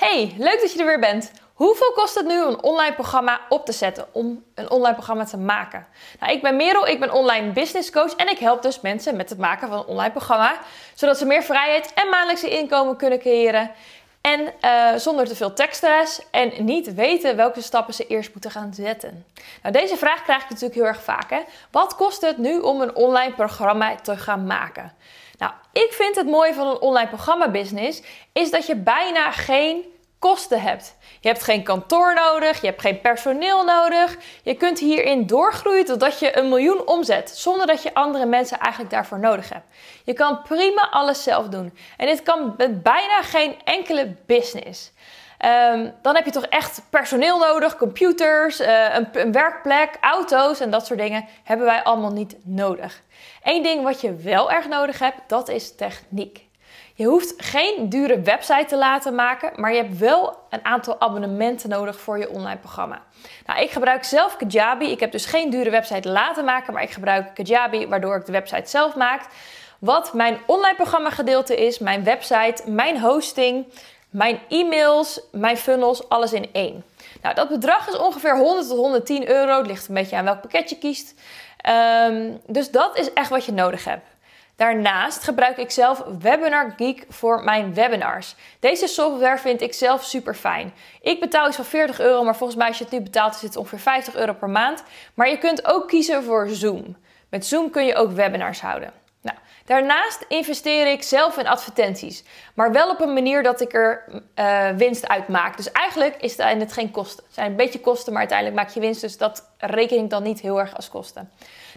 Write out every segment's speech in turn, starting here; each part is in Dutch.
Hey, leuk dat je er weer bent. Hoeveel kost het nu een online programma op te zetten om een online programma te maken? Nou, ik ben Merel, ik ben online business coach en ik help dus mensen met het maken van een online programma, zodat ze meer vrijheid en maandelijkse inkomen kunnen creëren. En uh, zonder te veel tekststress en niet weten welke stappen ze eerst moeten gaan zetten. Nou, deze vraag krijg ik natuurlijk heel erg vaak. Hè? Wat kost het nu om een online programma te gaan maken? Nou, ik vind het mooie van een online programma business is dat je bijna geen kosten hebt. Je hebt geen kantoor nodig, je hebt geen personeel nodig. Je kunt hierin doorgroeien totdat je een miljoen omzet, zonder dat je andere mensen eigenlijk daarvoor nodig hebt. Je kan prima alles zelf doen. En dit kan met bijna geen enkele business. Um, dan heb je toch echt personeel nodig, computers, uh, een, een, werkplek, auto's en dat soort dingen hebben wij allemaal niet nodig. Eén ding wat je wel erg nodig hebt, dat is techniek. Je hoeft geen dure website te laten maken, maar je hebt wel een aantal abonnementen nodig voor je online programma. Nou, ik gebruik zelf Kajabi. Ik heb dus geen dure website laten maken, maar ik gebruik Kajabi, waardoor ik de website zelf maak. Wat mijn online programma gedeelte is, mijn website, mijn hosting, mijn e-mails, mijn funnels, alles in één. Nou, dat bedrag is ongeveer 100 tot 110 euro. Het ligt een beetje aan welk pakket je kiest. Um, dus dat is echt wat je nodig hebt. Daarnaast gebruik ik zelf Webinar Geek voor mijn webinars. Deze software vind ik zelf super fijn. Ik betaal iets van 40 euro, maar volgens mij als je het nu betaalt is het ongeveer 50 euro per maand. Maar je kunt ook kiezen voor Zoom. Met Zoom kun je ook webinars houden. Nou, daarnaast investeer ik zelf in advertenties, maar wel op een manier dat ik er uh, winst uit maak. Dus eigenlijk is het geen kosten. Het zijn een beetje kosten, maar uiteindelijk maak je winst, dus dat reken ik dan niet heel erg als kosten.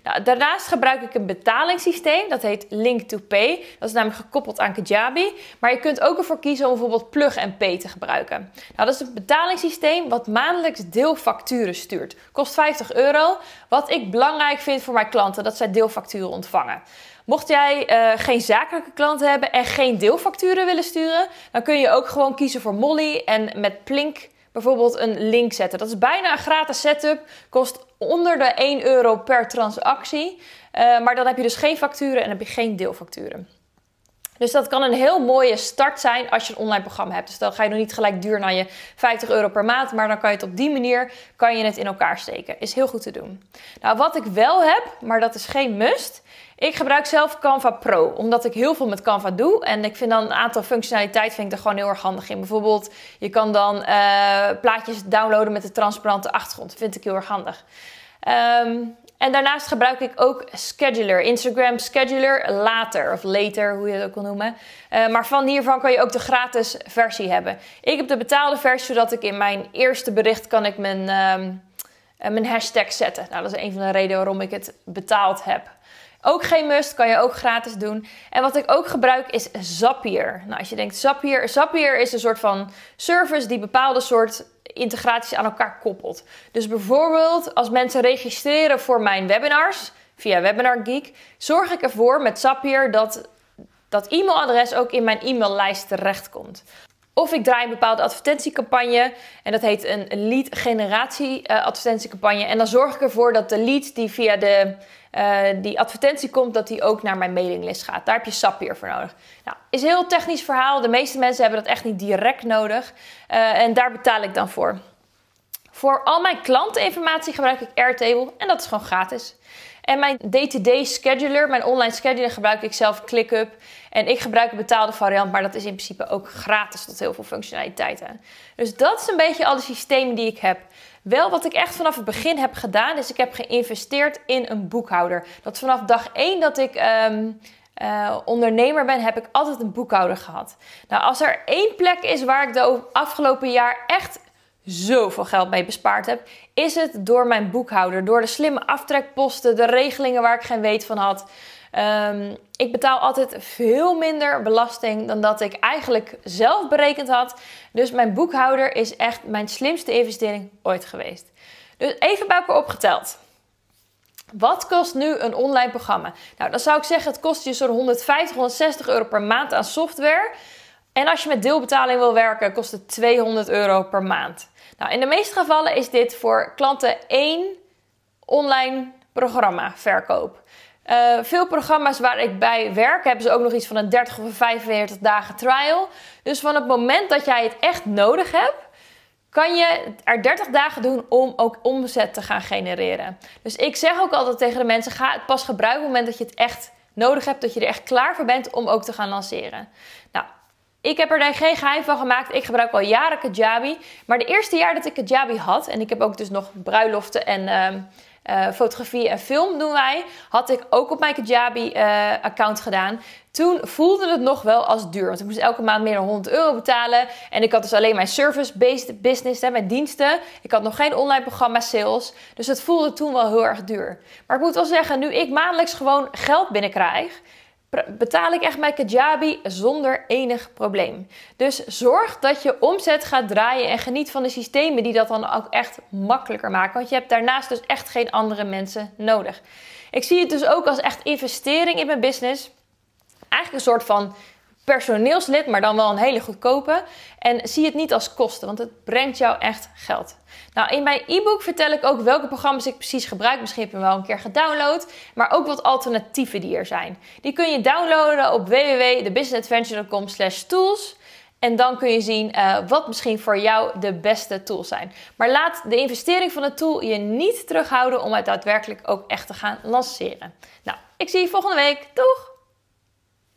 Nou, daarnaast gebruik ik een betalingssysteem, dat heet Link to Pay. Dat is namelijk gekoppeld aan Kajabi. Maar je kunt ook ervoor kiezen om bijvoorbeeld Plug and Pay te gebruiken. Nou, dat is een betalingssysteem wat maandelijks deelfacturen stuurt. Kost 50 euro. Wat ik belangrijk vind voor mijn klanten, dat zij deelfacturen ontvangen. Mocht jij uh, geen zakelijke klanten hebben en geen deelfacturen willen sturen, dan kun je ook gewoon kiezen voor Molly en met Plink bijvoorbeeld een link zetten. Dat is bijna een gratis setup, kost onder de 1 euro per transactie. Uh, maar dan heb je dus geen facturen en heb je geen deelfacturen. Dus dat kan een heel mooie start zijn als je een online programma hebt. Dus dan ga je nog niet gelijk duur naar je 50 euro per maand, maar dan kan je het op die manier kan je het in elkaar steken. Is heel goed te doen. Nou, wat ik wel heb, maar dat is geen must. Ik gebruik zelf Canva Pro, omdat ik heel veel met Canva doe. En ik vind dan een aantal functionaliteit vind ik er gewoon heel erg handig in. Bijvoorbeeld, je kan dan uh, plaatjes downloaden met een transparante achtergrond. Dat vind ik heel erg handig. Um, en daarnaast gebruik ik ook Scheduler, Instagram Scheduler later of later, hoe je het ook wil noemen. Uh, maar van hiervan kan je ook de gratis versie hebben. Ik heb de betaalde versie, zodat ik in mijn eerste bericht kan ik mijn, um, mijn hashtag zetten. Nou, dat is een van de redenen waarom ik het betaald heb. Ook geen must, kan je ook gratis doen. En wat ik ook gebruik is Zapier. Nou, als je denkt Zapier, Zapier is een soort van service die bepaalde soort integraties aan elkaar koppelt. Dus bijvoorbeeld als mensen registreren voor mijn webinars via Webinar Geek, zorg ik ervoor met Zapier dat dat e-mailadres ook in mijn e-maillijst terechtkomt. Of ik draai een bepaalde advertentiecampagne en dat heet een lead generatie uh, advertentiecampagne. En dan zorg ik ervoor dat de lead die via de, uh, die advertentie komt, dat die ook naar mijn mailinglist gaat. Daar heb je Zapier voor nodig. Nou, is een heel technisch verhaal. De meeste mensen hebben dat echt niet direct nodig. Uh, en daar betaal ik dan voor. Voor al mijn klantinformatie gebruik ik Airtable en dat is gewoon gratis. En mijn day-to-day scheduler, mijn online scheduler, gebruik ik zelf ClickUp. En ik gebruik een betaalde variant, maar dat is in principe ook gratis tot heel veel functionaliteiten. Dus dat is een beetje alle systemen die ik heb. Wel wat ik echt vanaf het begin heb gedaan, is ik heb geïnvesteerd in een boekhouder. Dat vanaf dag 1 dat ik um, uh, ondernemer ben, heb ik altijd een boekhouder gehad. Nou, als er één plek is waar ik de afgelopen jaar echt zoveel geld mee bespaard heb, is het door mijn boekhouder. Door de slimme aftrekposten, de regelingen waar ik geen weet van had. Um, ik betaal altijd veel minder belasting dan dat ik eigenlijk zelf berekend had. Dus mijn boekhouder is echt mijn slimste investering ooit geweest. Dus even bij elkaar opgeteld. Wat kost nu een online programma? Nou, dan zou ik zeggen, het kost je zo'n 150, 160 euro per maand aan software. En als je met deelbetaling wil werken, kost het 200 euro per maand. Nou, in de meeste gevallen is dit voor klanten één online programma verkoop. Uh, veel programma's waar ik bij werk hebben ze ook nog iets van een 30 of 45 dagen trial. Dus van het moment dat jij het echt nodig hebt, kan je er 30 dagen doen om ook omzet te gaan genereren. Dus ik zeg ook altijd tegen de mensen: ga het pas gebruiken op het moment dat je het echt nodig hebt, dat je er echt klaar voor bent om ook te gaan lanceren. Nou, ik heb er geen geheim van gemaakt. Ik gebruik al jaren Kajabi. Maar de eerste jaar dat ik Kajabi had, en ik heb ook dus nog bruiloften en uh, fotografie en film doen wij, had ik ook op mijn Kajabi-account eh, gedaan. Toen voelde het nog wel als duur. Want ik moest elke maand meer dan 100 euro betalen. En ik had dus alleen mijn service-based business, hè, mijn diensten. Ik had nog geen online programma sales. Dus het voelde toen wel heel erg duur. Maar ik moet wel zeggen, nu ik maandelijks gewoon geld binnenkrijg betaal ik echt mijn Kajabi zonder enig probleem. Dus zorg dat je omzet gaat draaien en geniet van de systemen die dat dan ook echt makkelijker maken. Want je hebt daarnaast dus echt geen andere mensen nodig. Ik zie het dus ook als echt investering in mijn business. Eigenlijk een soort van personeelslid, maar dan wel een hele goedkope. En zie het niet als kosten, want het brengt jou echt geld. Nou, in mijn e-book vertel ik ook welke programma's ik precies gebruik. Misschien heb je hem wel een keer gedownload. Maar ook wat alternatieven die er zijn. Die kun je downloaden op www.thebusinessadventure.com tools. En dan kun je zien uh, wat misschien voor jou de beste tools zijn. Maar laat de investering van de tool je niet terughouden om het daadwerkelijk ook echt te gaan lanceren. Nou, ik zie je volgende week. Doeg!